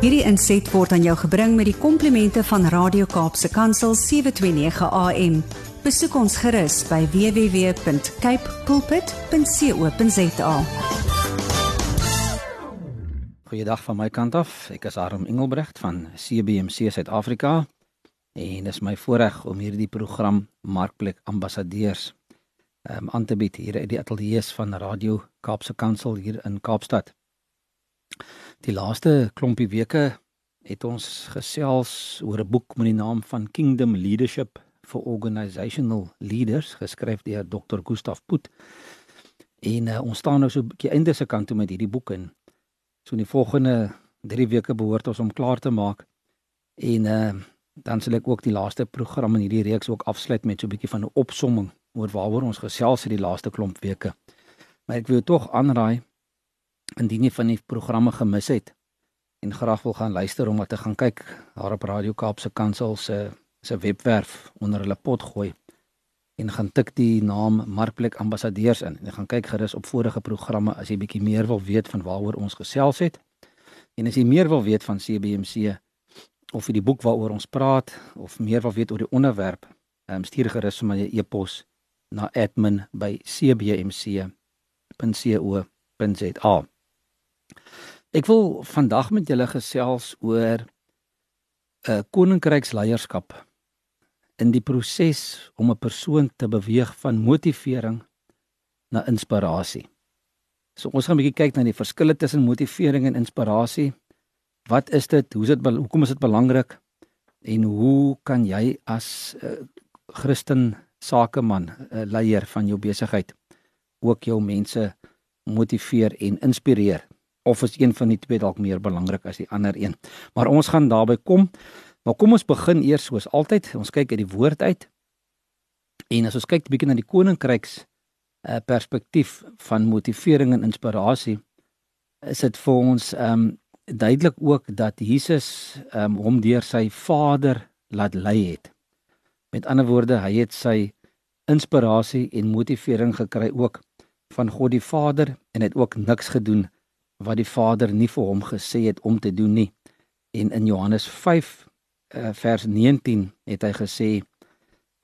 Hierdie inset word aan jou gebring met die komplimente van Radio Kaapse Kansel 729 AM. Besoek ons gerus by www.cape pulpit.co.za. Goeiedag van my kant af. Ek is Arm Engelbrecht van CBC Suid-Afrika en dit is my voorreg om hierdie program Markplek Ambassadeurs um, aan te bied hier uit die ateljee van Radio Kaapse Kansel hier in Kaapstad. Die laaste klompie weke het ons gesels oor 'n boek met die naam van Kingdom Leadership for Organizational Leaders geskryf deur Dr. Gustav Put. En uh, ons staan nou so 'n bietjie einde se kant toe met hierdie boek en so in die volgende 3 weke behoort ons om klaar te maak. En uh, dan sal ek ook die laaste program in hierdie reeks ook afsluit met so 'n bietjie van 'n opsomming oor waaroor ons gesels het die laaste klomp weke. Maar ek wil tog aanraai indien jy van die programme gemis het en graag wil gaan luister om te gaan kyk daar op Radio Kaapse Kansel se se webwerf onder hulle pot gooi en gaan tik die naam Markplek Ambassadeurs in. En gaan kyk gerus op vorige programme as jy bietjie meer wil weet van waaroor ons gesels het. En as jy meer wil weet van CBMC of vir die boek waaroor ons praat of meer wil weet oor die onderwerp um, stuur gerus vir my e-pos na admin@cbmc.co.za Ek wil vandag met julle gesels oor 'n uh, eh, koninkryksleierskap in die proses om 'n persoon te beweeg van motivering na inspirasie. So ons gaan 'n bietjie kyk na die verskille tussen motivering en inspirasie. Wat is dit? Hoe is dit hoekom is dit belangrik? En hoe kan jy as 'n uh, eh, Christen sakeman, 'n uh, leier van jou besigheid ook jou mense motiveer en inspireer? Of is een van die twee dalk meer belangrik as die ander een. Maar ons gaan daarby kom. Maar kom ons begin eers soos altyd. Ons kyk uit die woord uit. En as ons kyk 'n bietjie na die koninkryks uh, perspektief van motivering en inspirasie, is dit vir ons ehm um, duidelik ook dat Jesus ehm um, hom deur sy Vader laat lei het. Met ander woorde, hy het sy inspirasie en motivering gekry ook van God die Vader en het ook niks gedoen wat die Vader nie vir hom gesê het om te doen nie. En in Johannes 5 uh, eh, vers 19 het hy gesê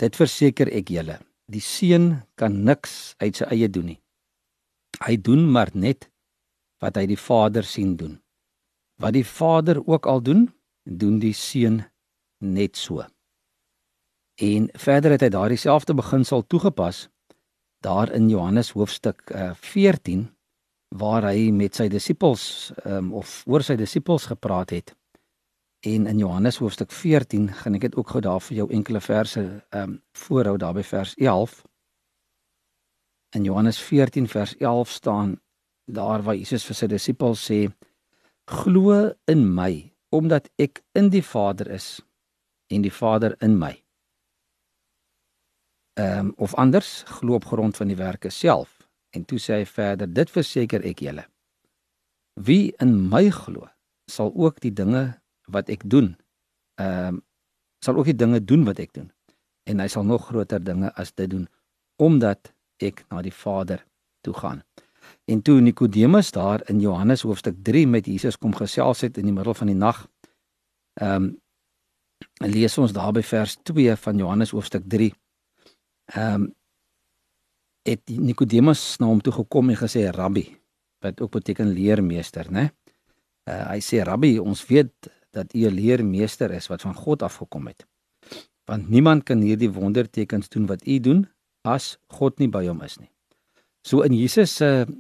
dit verseker ek julle die seun kan niks uit sy eie doen nie. Hy doen maar net wat hy die Vader sien doen. Wat die Vader ook al doen, doen die seun net so. En verder het hy daardie selfde beginsel toegepas daar in Johannes hoofstuk uh, waar hy met sy disippels um, of oor sy disippels gepraat het. En in Johannes hoofstuk 14 gaan ek dit ook gou daar vir jou enkele verse ehm um, voorhou daar by vers 11. In Johannes 14 vers 11 staan daar waar Jesus vir sy disippels sê: "Glo in my, omdat ek in die Vader is en die Vader in my." Ehm um, of anders, glo op grond van die werke self. En toe sê hy verder: Dit verseker ek julle. Wie in my glo, sal ook die dinge wat ek doen, ehm uh, sal ook die dinge doen wat ek doen. En hy sal nog groter dinge as dit doen omdat ek na die Vader toe gaan. En toe Nikodemus daar in Johannes hoofstuk 3 met Jesus kom gesels het in die middel van die nag. Ehm um, lees ons daar by vers 2 van Johannes hoofstuk 3. Ehm um, het Nikodemus na hom toe gekom en gesê rabbi wat ook beteken leermeester nê uh, hy sê rabbi ons weet dat u 'n leermeester is wat van God afgekom het. Want niemand kan hierdie wondertekens doen wat u doen as God nie by hom is nie. So in Jesus se uh,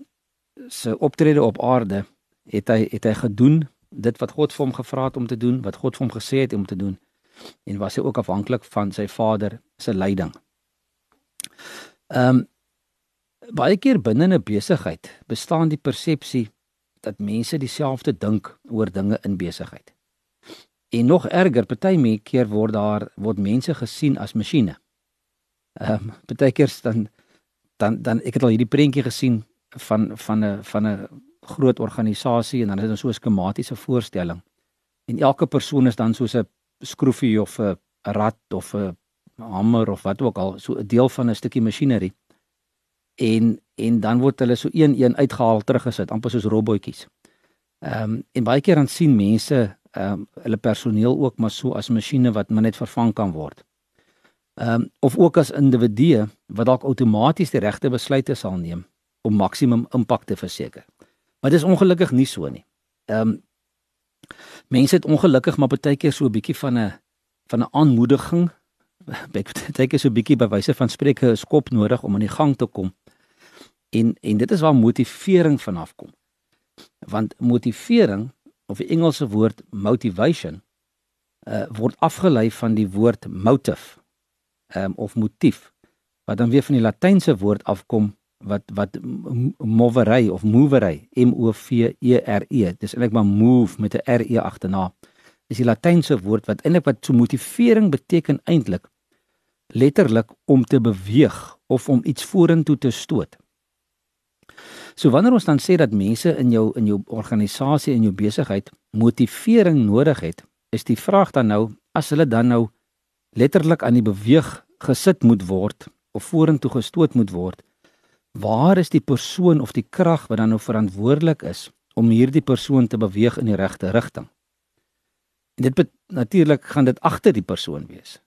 se optrede op aarde het hy het hy gedoen dit wat God vir hom gevra het om te doen wat God vir hom gesê het om te doen en was hy ook afhanklik van sy Vader se leiding. Ehm um, baie keer binne 'n besigheid bestaan die persepsie dat mense dieselfde dink oor dinge in besigheid. En nog erger, party keer word daar word mense gesien as masjiene. Ehm um, baie keer dan dan dan ek het al hierdie prentjie gesien van van 'n van 'n groot organisasie en dan is dit so 'n skematiese voorstelling. En elke persoon is dan soos 'n skroefie of 'n rad of 'n hamer of wat ook al, so 'n deel van 'n stukkie masjinerie en en dan word hulle so een een uitgehaal teruggesit amper soos robotjies. Ehm um, en baie keer dan sien mense ehm um, hulle personeel ook maar so as masjiene wat maar net vervang kan word. Ehm um, of ook as individue wat dalk outomaties die regte besluite sal neem om maksimum impak te verseker. Maar dit is ongelukkig nie so nie. Ehm um, mense het ongelukkig maar baie keer so 'n bietjie van 'n van 'n aanmoediging baie keer so 'n bietjie by wyse van spreke 'n skop nodig om aan die gang te kom. En en dit is waar motivering vanaf kom. Want motivering of die Engelse woord motivation uh word afgelei van die woord motive um, of motief wat dan weer van die latynse woord afkom wat wat movery of movery M O V E R E dis eintlik maar move met 'n R E agterna is die latynse woord wat eintlik wat so motivering beteken eintlik letterlik om te beweeg of om iets vorentoe te stoot. So wanneer ons dan sê dat mense in jou in jou organisasie en jou besigheid motivering nodig het, is die vraag dan nou as hulle dan nou letterlik aan die beweeg gesit moet word of vorentoe gestoot moet word, waar is die persoon of die krag wat dan nou verantwoordelik is om hierdie persoon te beweeg in die regte rigting? En dit natuurlik gaan dit agter die persoon wees.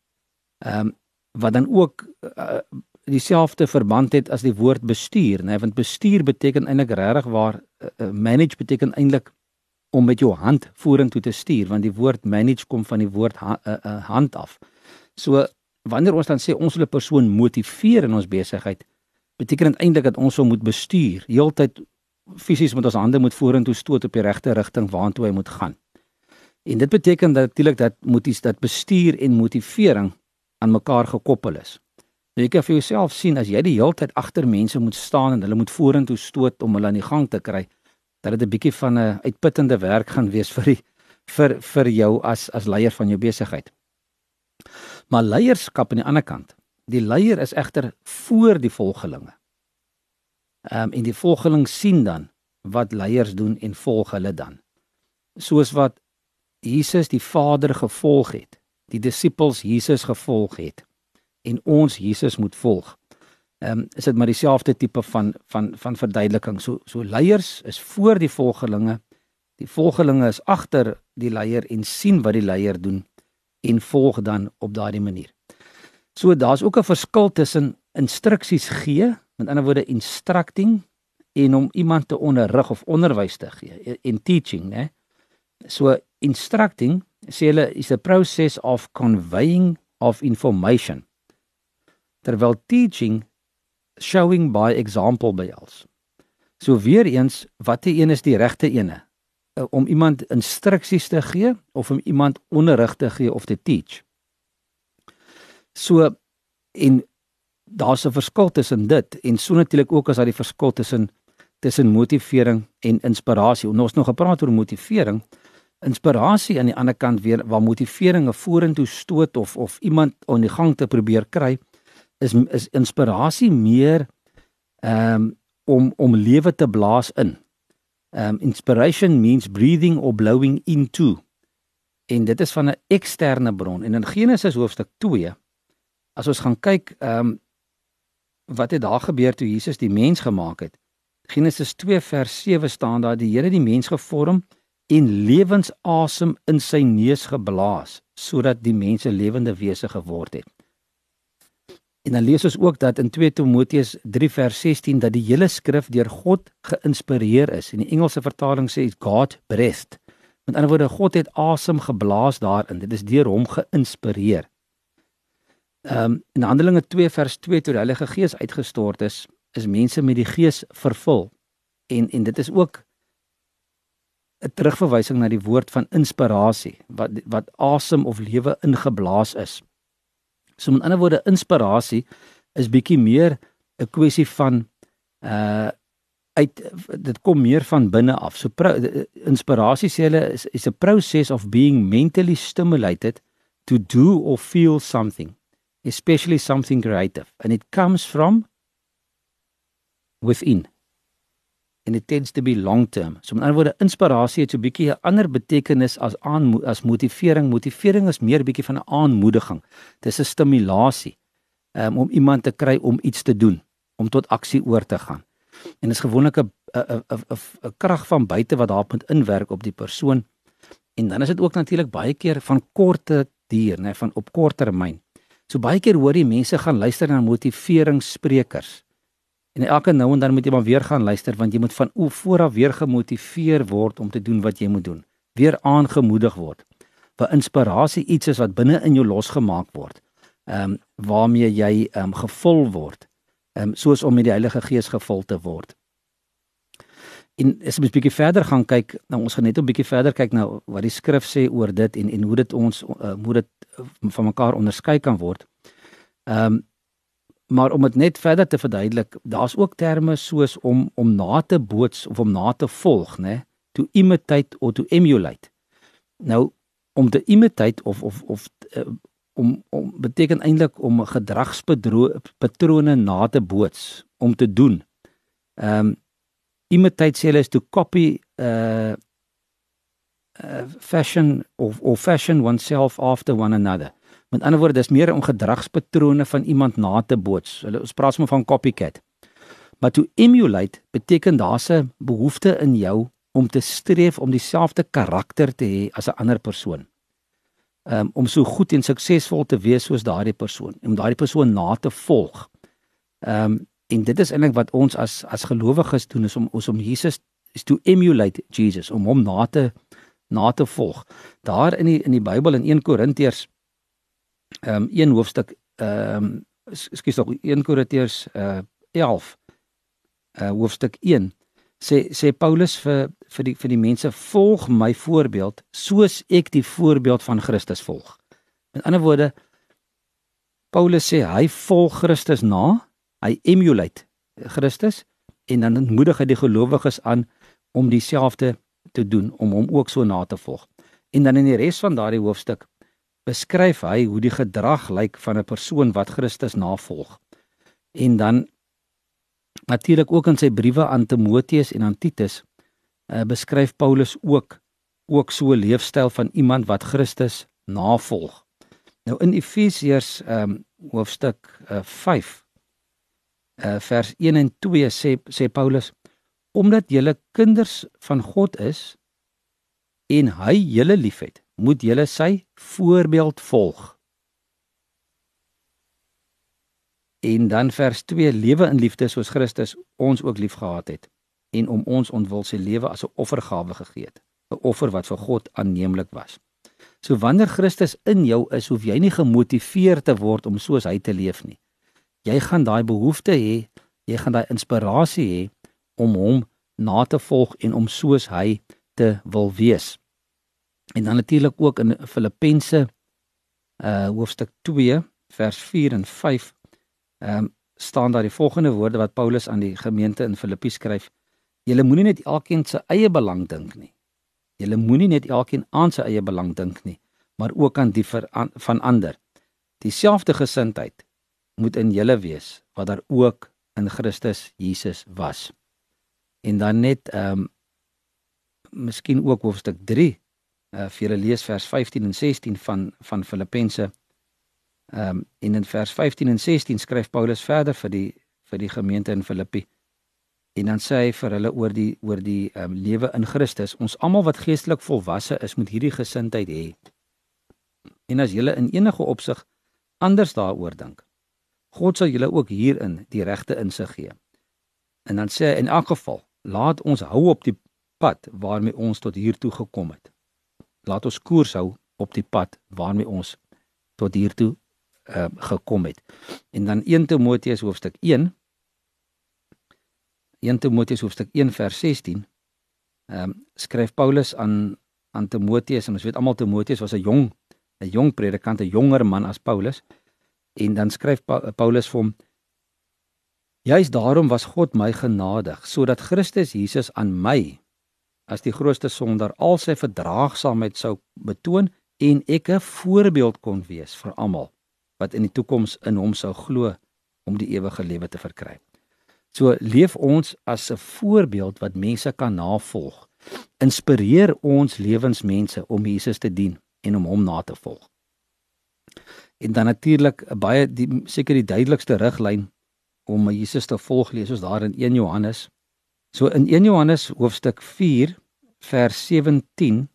Ehm um, wat dan ook uh, dieselfde verband het as die woord bestuur, né, nee, want bestuur beteken eintlik regtig waar uh, manage beteken eintlik om met jou hand vorentoe te stuur, want die woord manage kom van die woord ha, uh, uh, hand af. So wanneer ons dan sê ons wil 'n persoon motiveer in ons besigheid, beteken dit eintlik dat ons hom moet bestuur, heeltyd fisies met ons hande moet vorentoe stoot op die regte rigting waartoe hy moet gaan. En dit beteken dat natuurlik dat moet iets dat bestuur en motivering aan mekaar gekoppel is. Nou jy kan vir jouself sien as jy die hele tyd agter mense moet staan en hulle moet vorentoe stoot om hulle aan die gang te kry, dat dit 'n bietjie van 'n uitputtende werk gaan wees vir die vir vir jou as as leier van jou besigheid. Maar leierskap aan die ander kant, die leier is egter voor die volgelinge. Ehm um, en die volgeling sien dan wat leiers doen en volg hulle dan. Soos wat Jesus die Vader gevolg het die disippels Jesus gevolg het en ons Jesus moet volg. Ehm um, is dit maar dieselfde tipe van van van verduideliking. So so leiers is voor die volgelinge. Die volgelinge is agter die leier en sien wat die leier doen en volg dan op daardie manier. So daar's ook 'n verskil tussen instruksies gee, met ander woorde instructing en om iemand te onderrig of onderwys te gee, in teaching, né? So instructing sê hulle is a process of conveying of information terwyl teaching showing by example behels. So weer eens watter een is die regte ene? Uh, om iemand instruksies te gee of om iemand onderrig te gee of te teach? So en daar's 'n verskil tussen dit en so natuurlik ook as daar die verskil tussen tussen motivering en inspirasie. Ons nog gepraat oor motivering. Inspirasie aan die ander kant weer waar motivering 'n vorentoe stoot of of iemand aan die gang te probeer kry is is inspirasie meer ehm um, om om lewe te blaas in. Ehm um, inspiration means breathing or blowing into. En dit is van 'n eksterne bron en in Genesis hoofstuk 2 as ons gaan kyk ehm um, wat het daar gebeur toe Jesus die mens gemaak het. Genesis 2 vers 7 staan daar die Here die mens gevorm en lewensasem in sy neus geblaas sodat die mense lewende wese geword het. En dan lees ons ook dat in 2 Timoteus 3 vers 16 dat die hele skrif deur God geïnspireer is. In die Engelse vertaling sê God breathed. Met ander woorde God het asem geblaas daarin. Dit is deur hom geïnspireer. Ehm um, in Handelinge 2 vers 2 toe die Heilige Gees uitgestort is, is mense met die Gees vervul. En en dit is ook 'n terugverwysing na die woord van inspirasie wat wat asem of lewe ingeblaas is. So met ander woorde inspirasie is bietjie meer 'n kwessie van uh uit dit kom meer van binne af. So inspirasie sê hulle is is a process of being mentally stimulated to do or feel something, especially something creative and it comes from within and it tends to be long term. So met ander woorde inspirasie het so bietjie 'n ander betekenis as aan as motivering. Motivering is meer bietjie van 'n aanmoediging. Dis 'n stimulasie um, om iemand te kry om iets te doen, om tot aksie oor te gaan. En dis gewoonlik 'n 'n 'n 'n krag van buite wat daar moet inwerk op die persoon. En dan is dit ook natuurlik baie keer van korte duur, nê, van op kort termyn. So baie keer hoor jy mense gaan luister na motiveringssprekers. En elke nou en dan moet jy maar weer gaan luister want jy moet van o vooraf weer gemotiveer word om te doen wat jy moet doen. Weer aangemoedig word. Waar inspirasie iets is wat binne in jou losgemaak word. Ehm um, waarmee jy ehm um, gevul word. Ehm um, soos om met die Heilige Gees gevul te word. En as ons 'n bietjie verder gaan kyk, nou ons gaan net 'n bietjie verder kyk nou wat die skrif sê oor dit en en hoe dit ons uh, hoe dit van mekaar onderskei kan word. Ehm um, maar om dit net verder te verduidelik, daar's ook terme soos om om na te boots of om na te volg, né? To imitate or to emulate. Nou om te imitate of of of uh, om om beteken eintlik om gedragspatrone na te boots, om te doen. Ehm um, imitate sê hulle is to copy uh uh fashion of or fashion oneself after one another. Met ander woorde, dis meer om gedragspatrone van iemand na te boots. Hulle ons praat sommer van copycat. Maar to emulate beteken daar's 'n behoefte in jou om te streef om dieselfde karakter te hê as 'n ander persoon. Um, om so goed en suksesvol te wees soos daardie persoon, om daardie persoon na te volg. Ehm um, en dit is eintlik wat ons as as gelowiges doen is om ons om Jesus is to emulate Jesus, om hom na te na te volg. Daar in die in die Bybel in 1 Korintiërs ehm um, een hoofstuk ehm um, ekskuus tog 1 Korintiërs uh 11 uh hoofstuk 1 sê sê Paulus vir vir die vir die mense volg my voorbeeld soos ek die voorbeeld van Christus volg. Met ander woorde Paulus sê hy volg Christus na, hy emulate Christus en dan moedig hy die gelowiges aan om dieselfde te doen om hom ook so na te volg. En dan in die res van daardie hoofstuk beskryf hy hoe die gedrag lyk van 'n persoon wat Christus navolg. En dan natuurlik ook in sy briewe aan Timoteus en aan Titus uh, beskryf Paulus ook ook so 'n leefstyl van iemand wat Christus navolg. Nou in Efesiërs um, hoofstuk uh, 5 uh, vers 1 en 2 sê sê Paulus omdat julle kinders van God is en hy julle liefhet moet julle sy voorbeeld volg. En dan vers 2 lewe in liefde soos Christus ons ook liefgehad het en om ons ontwil sy lewe as 'n offergawe gegee het, 'n offer wat vir God aanneemlik was. So wanneer Christus in jou is, hoef jy nie gemotiveer te word om soos hy te leef nie. Jy gaan daai behoefte hê, jy gaan daai inspirasie hê om hom na te volg en om soos hy te wil wees. En dan natuurlik ook in Filippense uh hoofstuk 2 vers 4 en 5 ehm um, staan daar die volgende woorde wat Paulus aan die gemeente in Filippi skryf: Julle moenie net elkeen se eie belang dink nie. Julle moenie net elkeen aan sy eie belang dink nie, maar ook aan die an, van ander. Dieselfde gesindheid moet in julle wees wat daar ook in Christus Jesus was. En dan net ehm um, miskien ook hoofstuk uh, vir julle lees vers 15 en 16 van van Filippense. Ehm um, en in vers 15 en 16 skryf Paulus verder vir die vir die gemeente in Filippi. En dan sê hy vir hulle oor die oor die ehm um, lewe in Christus. Ons almal wat geestelik volwasse is, moet hierdie gesindheid hê. En as julle in enige opsig anders daaroor dink, God sal julle ook hierin die regte insig gee. En dan sê hy in elk geval, laat ons hou op die pad waarmee ons tot hier toe gekom het laat ons koers hou op die pad waarmee ons tot hier toe uh, gekom het. En dan 1 Timoteus hoofstuk 1 1 Timoteus hoofstuk 1 vers 16 ehm um, skryf Paulus aan aan Timoteus en ons weet almal Timoteus was 'n jong 'n jong predikant, 'n jonger man as Paulus. En dan skryf pa, Paulus vir hom Juist daarom was God my genadig sodat Christus Jesus aan my as die grootste sonder al sy verdraagsaamheid sou betoon en ek 'n voorbeeld kon wees vir almal wat in die toekoms in hom sou glo om die ewige lewe te verkry. So leef ons as 'n voorbeeld wat mense kan navolg. Inspireer ons lewensmense om Jesus te dien en om hom na te volg. En dan natuurlik baie die seker die duidelikste riglyn om Jesus te volg lees ons daar in 1 Johannes So in 1 Johannes hoofstuk 4 vers 17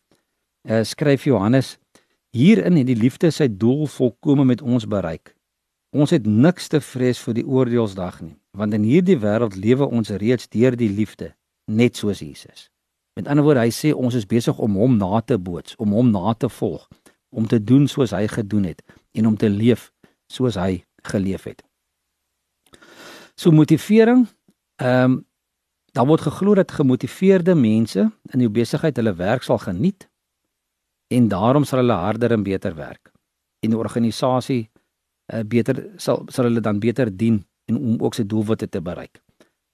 uh, skryf Johannes hierin het die liefde sy doel volkome met ons bereik. Ons het niks te vrees vir die oordeelsdag nie, want in hierdie wêreld lewe ons reeds deur die liefde, net soos Jesus. Met ander woorde, hy sê ons is besig om hom na te boots, om hom na te volg, om te doen soos hy gedoen het en om te leef soos hy geleef het. So motivering, ehm um, daar word geglo dat gemotiveerde mense in die besigheid hulle werk sal geniet en daarom sal hulle harder en beter werk. En die organisasie uh, beter sal sal hulle dan beter dien en om ook sy doelwitte te bereik.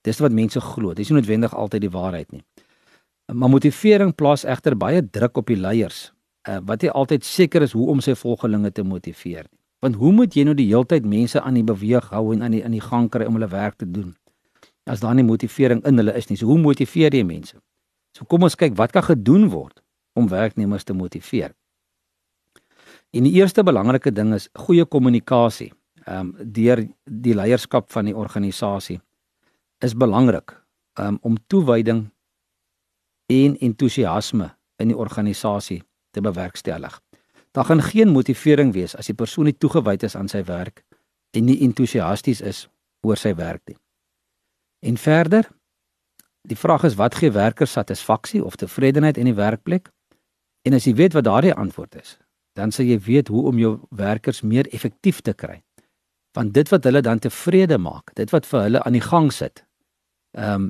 Dis wat mense glo. Dis nie noodwendig altyd die waarheid nie. Maar motivering plaas egter baie druk op die leiers uh, wat nie altyd seker is hoe om sy volgelinge te motiveer nie. Want hoe moet jy nou die heeltyd mense aan die beweeg hou en aan die in die gang kry om hulle werk te doen? As daar nie motivering in hulle is nie. So hoe motiveer jy mense? So kom ons kyk wat kan gedoen word om werknemers te motiveer. En die eerste belangrike ding is goeie kommunikasie. Ehm um, deur die leierskap van die organisasie is belangrik um, om toewyding en entoesiasme in die organisasie te bewerkstellig. Daar gaan geen motivering wees as die persoon nie toegewyd is aan sy werk en nie entoesiasties is oor sy werk nie. En verder, die vraag is wat gee werkers satisfaksie of tevredenheid in die werkplek? En as jy weet wat daardie antwoord is, dan sal jy weet hoe om jou werkers meer effektief te kry. Want dit wat hulle dan tevrede maak, dit wat vir hulle aan die gang sit, ehm um,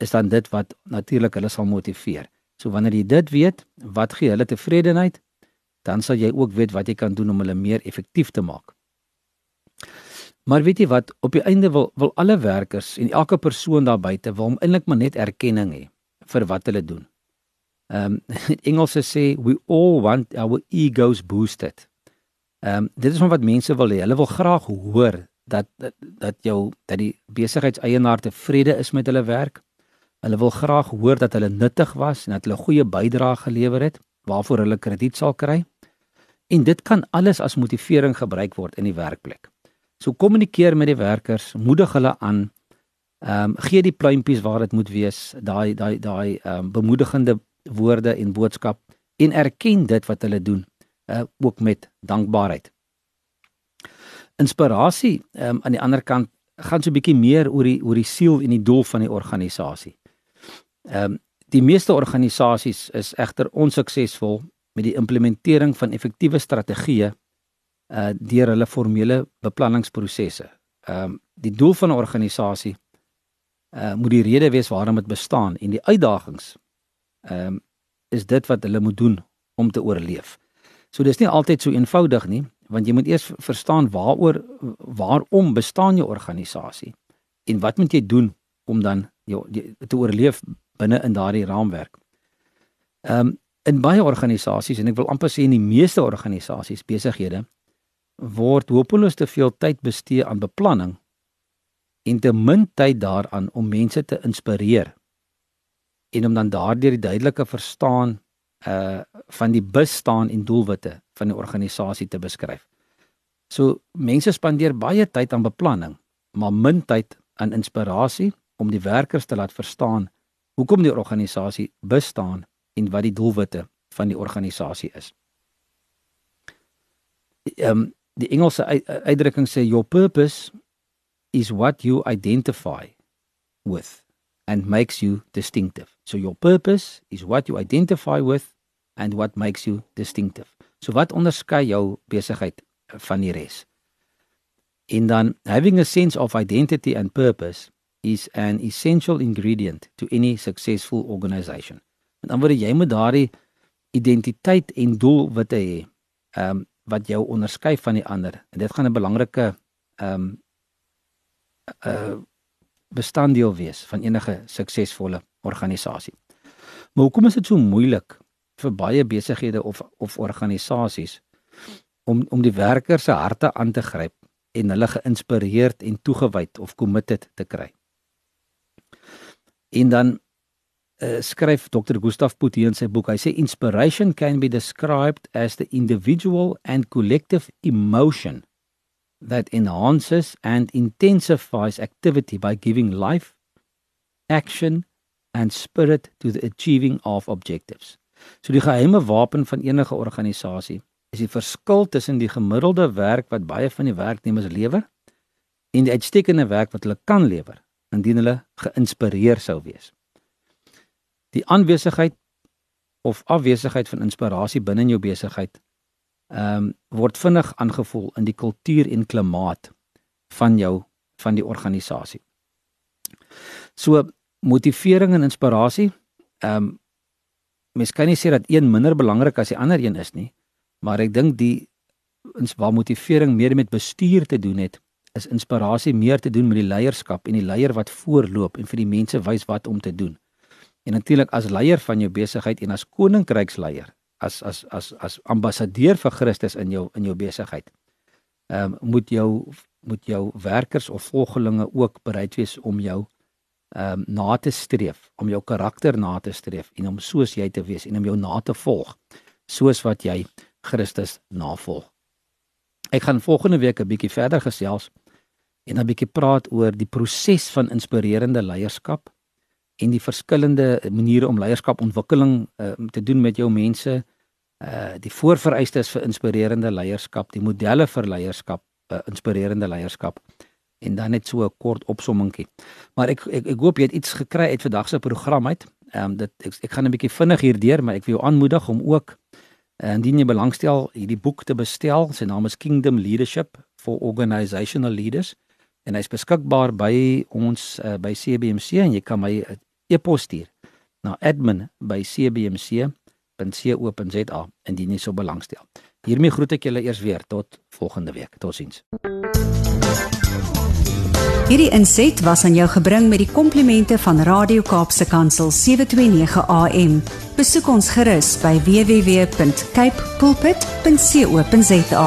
is dan dit wat natuurlik hulle sal motiveer. So wanneer jy dit weet, wat gee hulle tevredenheid, dan sal jy ook weet wat jy kan doen om hulle meer effektief te maak. Maar weet jy wat, op die einde wil wil alle werkers en elke persoon daar buite wil eintlik maar net erkenning hê vir wat hulle doen. Ehm um, Engelse sê we all want our egos boosted. Ehm um, dit is wat mense wil hê. Hulle wil graag hoor dat dat, dat jou dat die besigheidseienaar tevrede is met hulle werk. Hulle wil graag hoor dat hulle nuttig was en dat hulle goeie bydrae gelewer het waarvoor hulle krediet sal kry. En dit kan alles as motivering gebruik word in die werkplek. So kommunikeer met die werkers, moedig hulle aan. Ehm um, gee die pluimpies waar dit moet wees, daai daai daai ehm um, bemoedigende woorde en boodskap en erken dit wat hulle doen, uh, ook met dankbaarheid. Inspirasie ehm um, aan die ander kant gaan so 'n bietjie meer oor die oor die siel en die doel van die organisasie. Ehm um, Die meeste organisasies is egter onsuksesvol met die implementering van effektiewe strategieë uh deur hulle formele beplanningsprosesse. Ehm um, die doel van 'n organisasie uh moet die rede wees waarom dit bestaan en die uitdagings ehm um, is dit wat hulle moet doen om te oorleef. So dis nie altyd so eenvoudig nie, want jy moet eers verstaan waaroor waarom bestaan jou organisasie en wat moet jy doen om dan jou te oorleef binne in daardie raamwerk. Ehm um, in baie organisasies en ek wil amper sê in die meeste organisasies besighede word hopeloos te veel tyd bestee aan beplanning en te min tyd daaraan om mense te inspireer en om dan daardeur die duidelike verstaan uh van die bestaan en doelwitte van die organisasie te beskryf. So mense spandeer baie tyd aan beplanning, maar min tyd aan inspirasie om die werkers te laat verstaan hoekom die organisasie bestaan en wat die doelwitte van die organisasie is. Ehm um, die Engelse uitdrukking sê your purpose is what you identify with and makes you distinctive. So your purpose is what you identify with and what makes you distinctive. So wat onderskei jou besigheid van die res? En dan having a sense of identity and purpose is an essential ingredient to any successful organization. Met ander woorde, jy moet daardie identiteit en doelwitte hê, ehm um, wat jou onderskei van die ander. En dit gaan 'n belangrike ehm um, uh bestanddeel wees van enige suksesvolle organisasie. Maar hoekom is dit so moeilik vir baie besighede of of organisasies om om die werkers se harte aan te gryp en hulle geïnspireerd en toegewyd of committed te kry? En dan uh, skryf Dr. Gustav Putti in sy boek, hy sê inspiration can be described as the individual and collective emotion that enhances and intensifies activity by giving life, action and spirit to the achieving of objectives. So die geheime wapen van enige organisasie is die verskil tussen die gemiddelde werk wat baie van die werknemers lewer en die uitstekende werk wat hulle kan lewer indien hulle geïnspireer sou wees. Die aanwesigheid of afwesigheid van inspirasie binne in jou besigheid ehm um, word vinnig aangevoel in die kultuur en klimaat van jou van die organisasie. So motivering en inspirasie ehm um, mens kan nie sê dat een minder belangrik as die ander een is nie, maar ek dink die ons waar motivering meer met bestuur te doen het, is inspirasie meer te doen met die leierskap en die leier wat voorloop en vir die mense wys wat om te doen. En natuurlik as leier van jou besigheid en as koninkryksleier, as as as as ambassadeur vir Christus in jou in jou besigheid. Ehm um, moet jou moet jou werkers of volgelinge ook bereid wees om jou ehm um, na te streef, om jou karakter na te streef en om soos jy te wees en om jou na te volg, soos wat jy Christus navolg. Ek gaan volgende week 'n bietjie verder gesels en 'n bietjie praat oor die proses van inspirerende leierskap en die verskillende maniere om leierskapontwikkeling uh, te doen met jou mense uh die voorvereistes vir inspirerende leierskap, die modelle vir leierskap, uh, inspirerende leierskap en dan net so 'n kort opsommingkie. Maar ek, ek ek hoop jy het iets gekry uit vandag se program uit. Ehm um, dit ek, ek gaan 'n bietjie vinnig hierdeur, maar ek wil jou aanmoedig om ook uh, indien jy belangstel hierdie boek te bestel. Sy naam is Kingdom Leadership for Organizational Leaders en hy's beskikbaar by ons uh, by CBMC en jy kan my e-pos stuur na admin@cbmc.co.za indien jy so belangstel. Hiermee groet ek julle eers weer tot volgende week. Totsiens. Hierdie inset was aan jou gebring met die komplimente van Radio Kaapse Kansel 729 AM. Besoek ons gerus by www.cape pulpit.co.za.